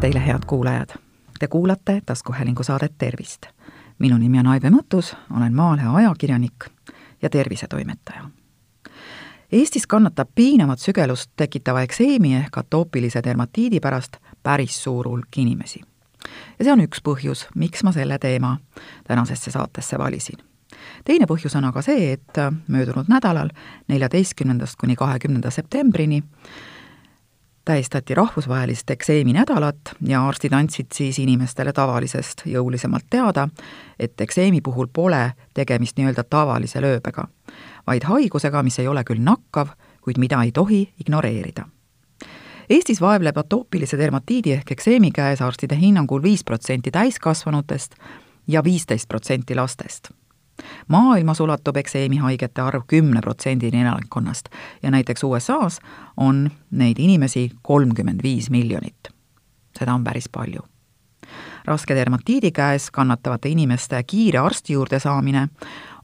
tervist teile, head kuulajad! Te kuulate taskuhäälingu saadet Tervist. minu nimi on Aive Mõttus, olen Maalehe ajakirjanik ja tervisetoimetaja. Eestis kannatab piinavat sügelust tekitava ekseemi ehk atoopilise dermatiidi pärast päris suur hulk inimesi. ja see on üks põhjus, miks ma selle teema tänasesse saatesse valisin teine põhjus on aga see, et möödunud nädalal, neljateistkümnendast kuni kahekümnenda septembrini tähistati rahvusvahelist ekseemi nädalat ja arstid andsid siis inimestele tavalisest jõulisemalt teada, et ekseemi puhul pole tegemist nii-öelda tavalise lööbega, vaid haigusega, mis ei ole küll nakkav, kuid mida ei tohi ignoreerida. Eestis vaevleb atoopilise dermatiidi ehk ekseemi käes arstide hinnangul viis protsenti täiskasvanutest ja viisteist protsenti lastest maailmas ulatub ekseemi haigete arv kümne protsendini elanikkonnast ja näiteks USA-s on neid inimesi kolmkümmend viis miljonit. seda on päris palju. raske dermatiidi käes kannatavate inimeste kiire arsti juurde saamine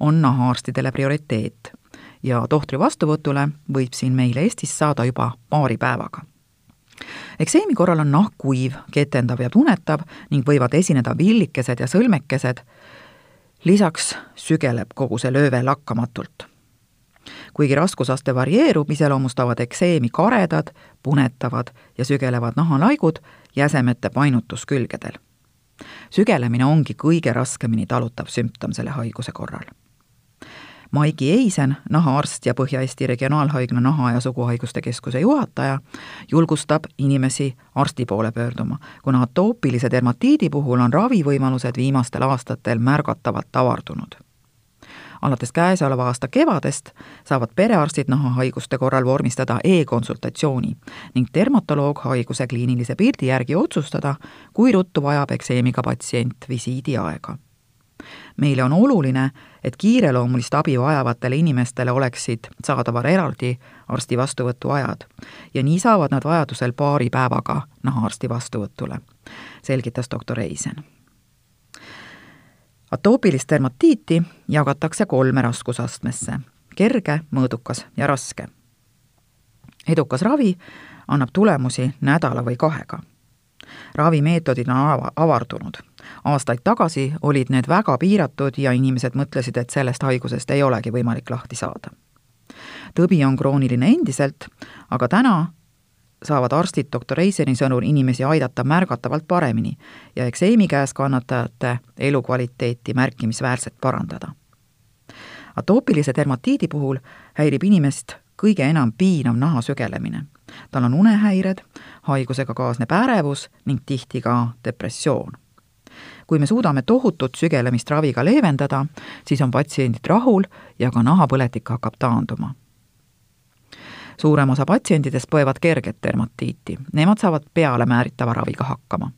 on nahaarstidele prioriteet ja tohtri vastuvõtule võib siin meil Eestis saada juba paari päevaga ekseemi korral on nahk kuiv, ketendav ja tunetav ning võivad esineda villikesed ja sõlmekesed, lisaks sügeleb kogu see lööve lakkamatult. kuigi raskusaste varieerub, iseloomustavad ekseemi karedad, punetavad ja sügelevad nahalaigud jäsemete painutus külgedel. sügelemine ongi kõige raskemini talutav sümptom selle haiguse korral Maigi Eisen, nahaarst ja Põhja-Eesti Regionaalhaigla naha- ja suguhaiguste keskuse juhataja, julgustab inimesi arsti poole pöörduma, kuna atoopilise dermatiidi puhul on ravivõimalused viimastel aastatel märgatavalt avardunud alates käesoleva aasta kevadest saavad perearstid nahahaiguste korral vormistada e-konsultatsiooni ning dermatoloog haiguse kliinilise pildi järgi otsustada, kui ruttu vajab ekseemiga patsient visiidi aega meile on oluline, et kiireloomulist abi vajavatele inimestele oleksid saadaval eraldi arsti vastuvõtu ajad ja nii saavad nad vajadusel paari päevaga nahaarsti vastuvõtule, selgitas doktor Eisen. atoopilist dermatiiti jagatakse kolme raskusastmesse, kerge, mõõdukas ja raske. edukas ravi annab tulemusi nädala või kahega ravimeetodid on avardunud. aastaid tagasi olid need väga piiratud ja inimesed mõtlesid, et sellest haigusest ei olegi võimalik lahti saada. tõbi on krooniline endiselt, aga täna saavad arstid doktor Eiseni sõnul inimesi aidata märgatavalt paremini ja ekseemi käes kannatajate elukvaliteeti märkimisväärselt parandada. atoopilise dermatiidi puhul häirib inimest kõige enam piinav naha sügelemine. tal on unehäired, haigusega kaasneb ärevus ning tihti ka depressioon. kui me suudame tohutut sügelemist raviga leevendada, siis on patsiendid rahul ja ka nahapõletik hakkab taanduma suurem osa patsientidest põevad kerget dermatiiti, nemad saavad peale määritava raviga hakkama.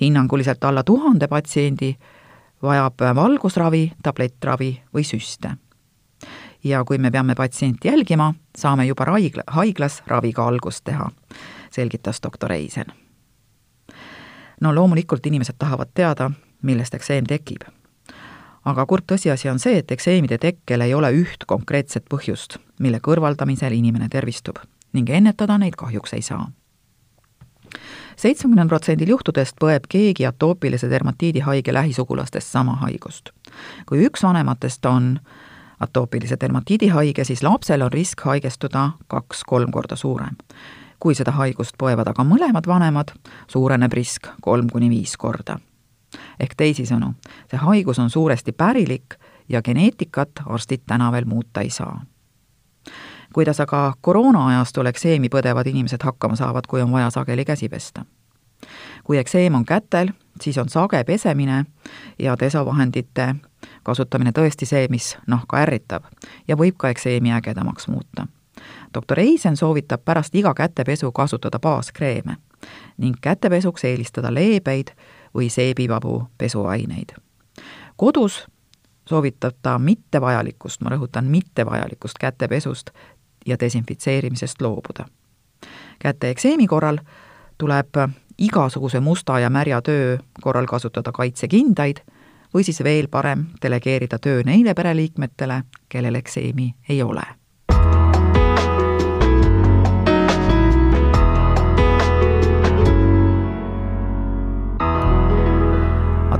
hinnanguliselt alla tuhande patsiendi vajab valgusravi, tablettravi või süste ja kui me peame patsienti jälgima, saame juba haigla, haiglas raviga algust teha, selgitas doktor Eisen. no loomulikult inimesed tahavad teada, millest ekseem tekib. aga kurb tõsiasi on see, et ekseemide tekkel ei ole üht konkreetset põhjust, mille kõrvaldamisel inimene tervistub ning ennetada neid kahjuks ei saa seitsmekümnel protsendil juhtudest põeb keegi atoopilise dermatiidi haige lähisugulastest sama haigust. kui üks vanematest on atoopilise dermatiidi haige, siis lapsel on risk haigestuda kaks-kolm korda suurem. kui seda haigust põevad aga mõlemad vanemad, suureneb risk kolm kuni viis korda. ehk teisisõnu, see haigus on suuresti pärilik ja geneetikat arstid täna veel muuta ei saa kuidas aga koroona-ajastul ekseemi põdevad inimesed hakkama saavad, kui on vaja sageli käsi pesta? kui ekseem on kätel, siis on sage pesemine ja desovahendite kasutamine tõesti see, mis nahka ärritab ja võib ka ekseemi ägedamaks muuta. doktor Eisen soovitab pärast iga kätepesu kasutada baaskreeme ning kätepesuks eelistada leebeid või seebivabu pesuaineid. kodus soovitab ta mittevajalikust, ma rõhutan, mittevajalikust kätepesust ja desinfitseerimisest loobuda. käte ekseemi korral tuleb igasuguse musta ja märja töö korral kasutada kaitsekindaid või siis veel parem, delegeerida töö neile pereliikmetele, kellel ekseemi ei ole.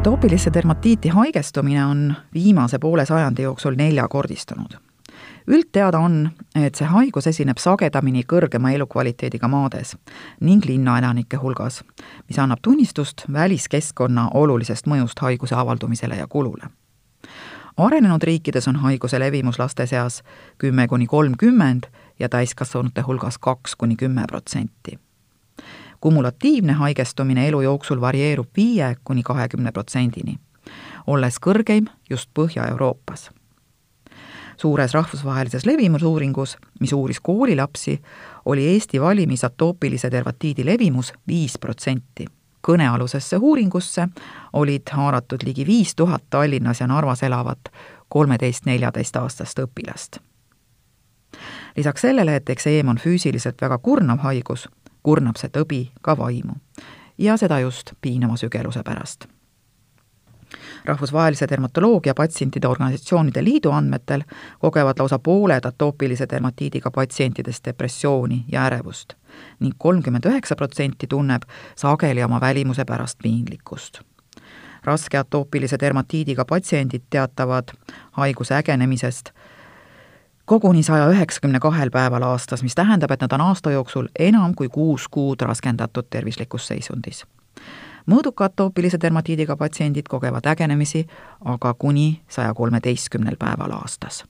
atoopilisse dermatiiti haigestumine on viimase poole sajandi jooksul neljakordistunud üldteada on, et see haigus esineb sagedamini kõrgema elukvaliteediga maades ning linnaelanike hulgas, mis annab tunnistust väliskeskkonna olulisest mõjust haiguse avaldumisele ja kulule arenenud riikides on haiguse levimus laste seas kümme kuni kolmkümmend ja täiskasvanute hulgas kaks kuni kümme protsenti kumulatiivne haigestumine elu jooksul varieerub viie kuni kahekümne protsendini, olles kõrgeim just Põhja-Euroopas. Suures rahvusvahelises levimusuuringus, mis uuris koolilapsi, oli Eesti valimis atoopilise dermatiidi levimus viis protsenti. kõnealusesse uuringusse olid haaratud ligi viis tuhat Tallinnas ja Narvas elavat kolmeteist-neljateistaastast õpilast lisaks sellele, et ekseem on füüsiliselt väga kurnav haigus, kurnab see tõbi ka vaimu. ja seda just piinama sügeluse pärast. Rahvusvahelise dermatoloogia patsientide organisatsioonide liidu andmetel kogevad lausa pooled atoopilise dermatiidiga patsientidest depressiooni ja ärevust ning kolmkümmend üheksa protsenti tunneb sageli oma välimuse pärast piinlikkust raske atoopilise dermatiidiga patsiendid teatavad haiguse ägenemisest koguni saja üheksakümne kahel päeval aastas, mis tähendab, et nad on aasta jooksul enam kui kuus kuud raskendatud tervislikus seisundis. Mõõduka atoopilise dermatiidiga patsiendid kogevad ägenemisi aga kuni saja kolmeteistkümnel päeval aastas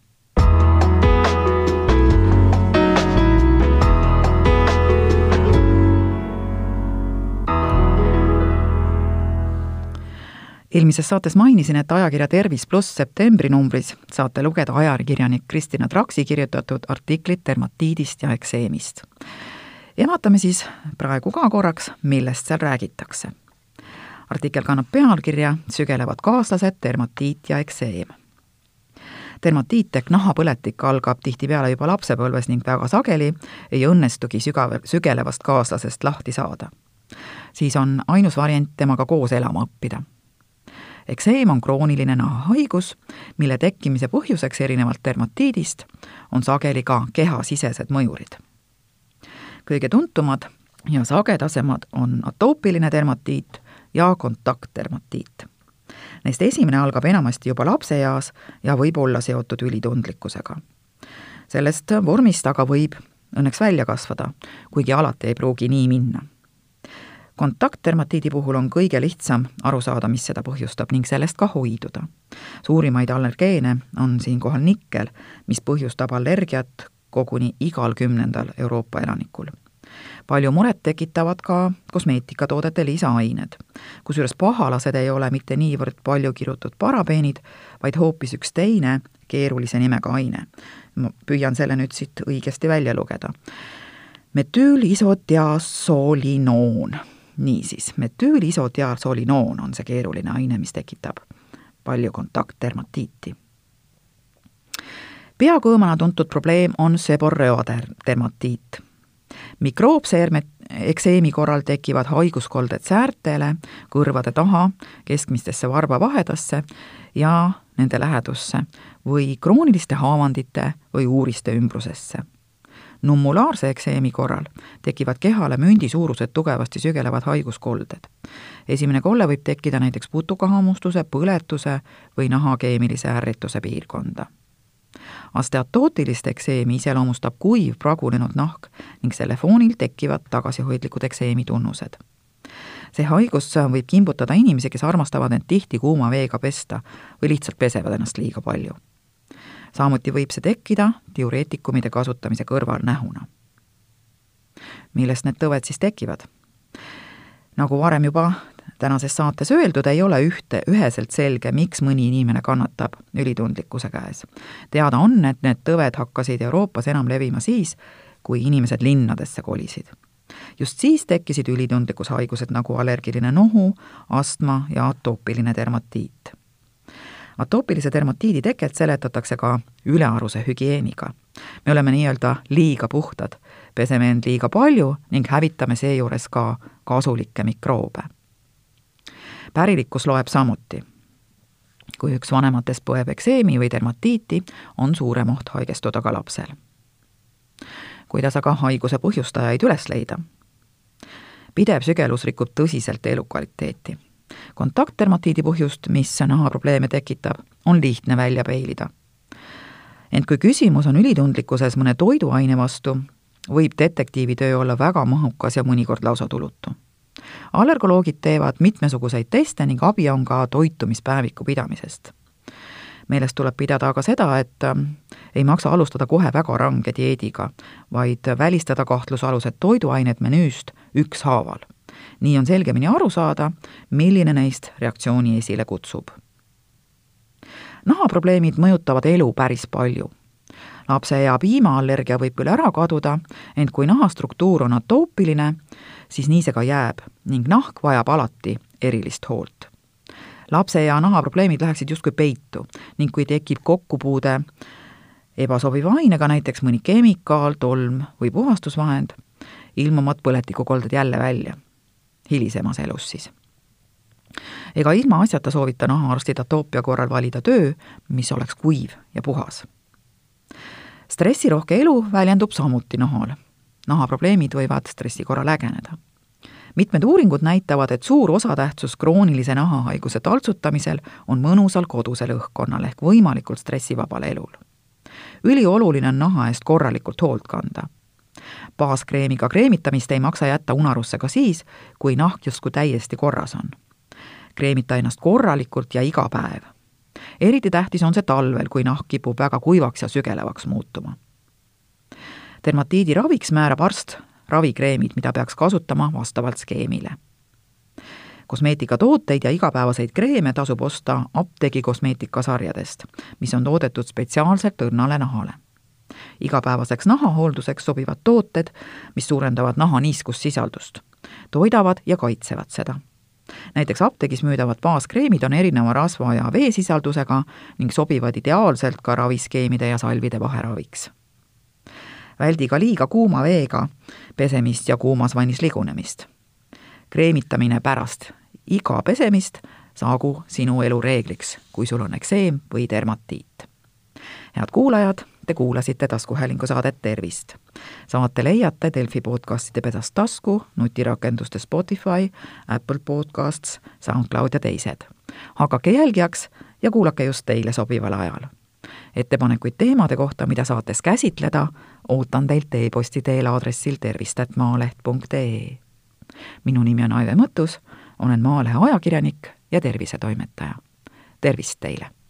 eelmises saates mainisin, et ajakirja Tervis pluss septembri numbris saate lugeda ajakirjanik Kristina Traksi kirjutatud artiklit dermatiidist ja ekseemist. ja vaatame siis praegu ka korraks, millest seal räägitakse. Artikkel kannab pealkirja Sügelevad kaaslased, dermatiit ja ekseem dermatiit ehk nahapõletik algab tihtipeale juba lapsepõlves ning väga sageli ei õnnestugi sügav, sügelevast kaaslasest lahti saada. siis on ainus variant temaga koos elama õppida ekseem on krooniline nahahaigus, mille tekkimise põhjuseks erinevalt dermatiidist on sageli ka kehasisesed mõjurid. kõige tuntumad ja sagedasemad on atoopiline dermatiit ja kontaktdermatiit. Neist esimene algab enamasti juba lapseeas ja võib olla seotud ülitundlikkusega. sellest vormist aga võib õnneks välja kasvada, kuigi alati ei pruugi nii minna kontaktdermatiidi puhul on kõige lihtsam aru saada, mis seda põhjustab ning sellest ka hoiduda. suurimaid allergeene on siinkohal nikkel, mis põhjustab allergiat koguni igal kümnendal Euroopa elanikul. Palju muret tekitavad ka kosmeetikatoodete lisaained, kusjuures pahalased ei ole mitte niivõrd palju kirutud parabeenid, vaid hoopis üks teine keerulise nimega aine. ma püüan selle nüüd siit õigesti välja lugeda metüülisotiasolinoon niisiis, metüülisotiaalsolinoon on see keeruline aine, mis tekitab palju kontaktdermatiiti. peakõõmana tuntud probleem on seborreodermatiit. Mikroopse ekseemi korral tekivad haiguskolded säärtele, kõrvade taha, keskmistesse varbavahedasse ja nende lähedusse või krooniliste haavandite või uuriste ümbrusesse nummulaarse ekseemi korral tekivad kehale mündisuurused tugevasti sügelevad haiguskolded. esimene kolle võib tekkida näiteks putukahammustuse, põletuse või naha keemilise ärrituse piirkonda. Asteatootilist ekseemi iseloomustab kuiv pragunenud nahk ning selle foonil tekivad tagasihoidlikud ekseemi tunnused see haigus võib kimbutada inimesi, kes armastavad end tihti kuuma veega pesta või lihtsalt pesevad ennast liiga palju samuti võib see tekkida diureetikumide kasutamise kõrvalnähuna. millest need tõved siis tekivad? nagu varem juba tänases saates öeldud, ei ole ühte, üheselt selge, miks mõni inimene kannatab ülitundlikkuse käes. teada on, et need tõved hakkasid Euroopas enam levima siis, kui inimesed linnadesse kolisid. just siis tekkisid ülitundlikkushaigused nagu allergiline nohu, astma ja atoopiline dermatiit atoopilise dermatiidi teket seletatakse ka ülearuse hügieeniga. me oleme nii-öelda liiga puhtad, peseme end liiga palju ning hävitame seejuures ka kasulikke mikroobe. Pärilikkus loeb samuti. kui üks vanematest põeb ekseemi või dermatiiti, on suurem oht haigestuda ka lapsel. kuidas aga haiguse põhjustajaid üles leida? pidev sügelus rikub tõsiselt elukvaliteeti kontaktdermatiidi põhjust, mis nahaprobleeme tekitab, on lihtne välja peilida. ent kui küsimus on ülitundlikkuses mõne toiduaine vastu, võib detektiivi töö olla väga mahukas ja mõnikord lausa tulutu. Allergoloogid teevad mitmesuguseid teste ning abi on ka toitumispäeviku pidamisest meeles tuleb pidada aga seda, et ähm, ei maksa alustada kohe väga range dieediga, vaid välistada kahtlusalused toiduained menüüst ükshaaval. nii on selgemini aru saada, milline neist reaktsiooni esile kutsub. nahaprobleemid mõjutavad elu päris palju lapse ja piimaallergia võib küll ära kaduda, ent kui nahastruktuur on atoopiline, siis nii see ka jääb ning nahk vajab alati erilist hoolt lapse ja nahaprobleemid läheksid justkui peitu ning kui tekib kokkupuude ebasobiva ainega, näiteks mõni kemikaal, tolm või puhastusvahend, ilmuvad põletikukolded jälle välja, hilisemas elus siis. ega ilmaasjata soovita nahaarstid atoopia korral valida töö, mis oleks kuiv ja puhas. Stressirohke elu väljendub samuti nahal. nahaprobleemid võivad stressi korral ägeneda mitmed uuringud näitavad, et suur osatähtsus kroonilise nahahaiguse taltsutamisel on mõnusal kodusel õhkkonnal ehk võimalikult stressivabal elul. ülioluline on naha eest korralikult hoolt kanda. baaskreemiga kreemitamist ei maksa jätta unarusse ka siis, kui nahk justkui täiesti korras on. kreemita ennast korralikult ja iga päev. Eriti tähtis on see talvel, kui nahk kipub väga kuivaks ja sügelevaks muutuma dermatiidi raviks määrab arst ravikreemid, mida peaks kasutama vastavalt skeemile. kosmeetikatooteid ja igapäevaseid kreeme tasub osta apteegi kosmeetikasarjadest, mis on toodetud spetsiaalselt õrnale nahale. igapäevaseks nahahoolduseks sobivad tooted, mis suurendavad naha niiskussisaldust, toidavad ja kaitsevad seda näiteks apteegis müüdavad baaskreemid on erineva rasva ja veesisaldusega ning sobivad ideaalselt ka raviskeemide ja salvide vaheraviks väldi ka liiga kuuma veega pesemist ja kuumas vannis ligunemist. kreemitamine pärast iga pesemist saagu sinu elu reegliks, kui sul on ekseem või dermatiit. head kuulajad, te kuulasite taskuhäälingu saadet Tervist. saate leiate Delfi podcastide pedast tasku, nutirakenduste Spotify, Apple Podcasts, SoundCloud ja teised. hakake jälgijaks ja kuulake just teile sobival ajal ettepanekuid teemade kohta, mida saates käsitleda, ootan teilt e-posti teel aadressil tervist.maaleht.ee. minu nimi on Aive Mõttus, olen Maalehe ajakirjanik ja tervisetoimetaja. tervist teile!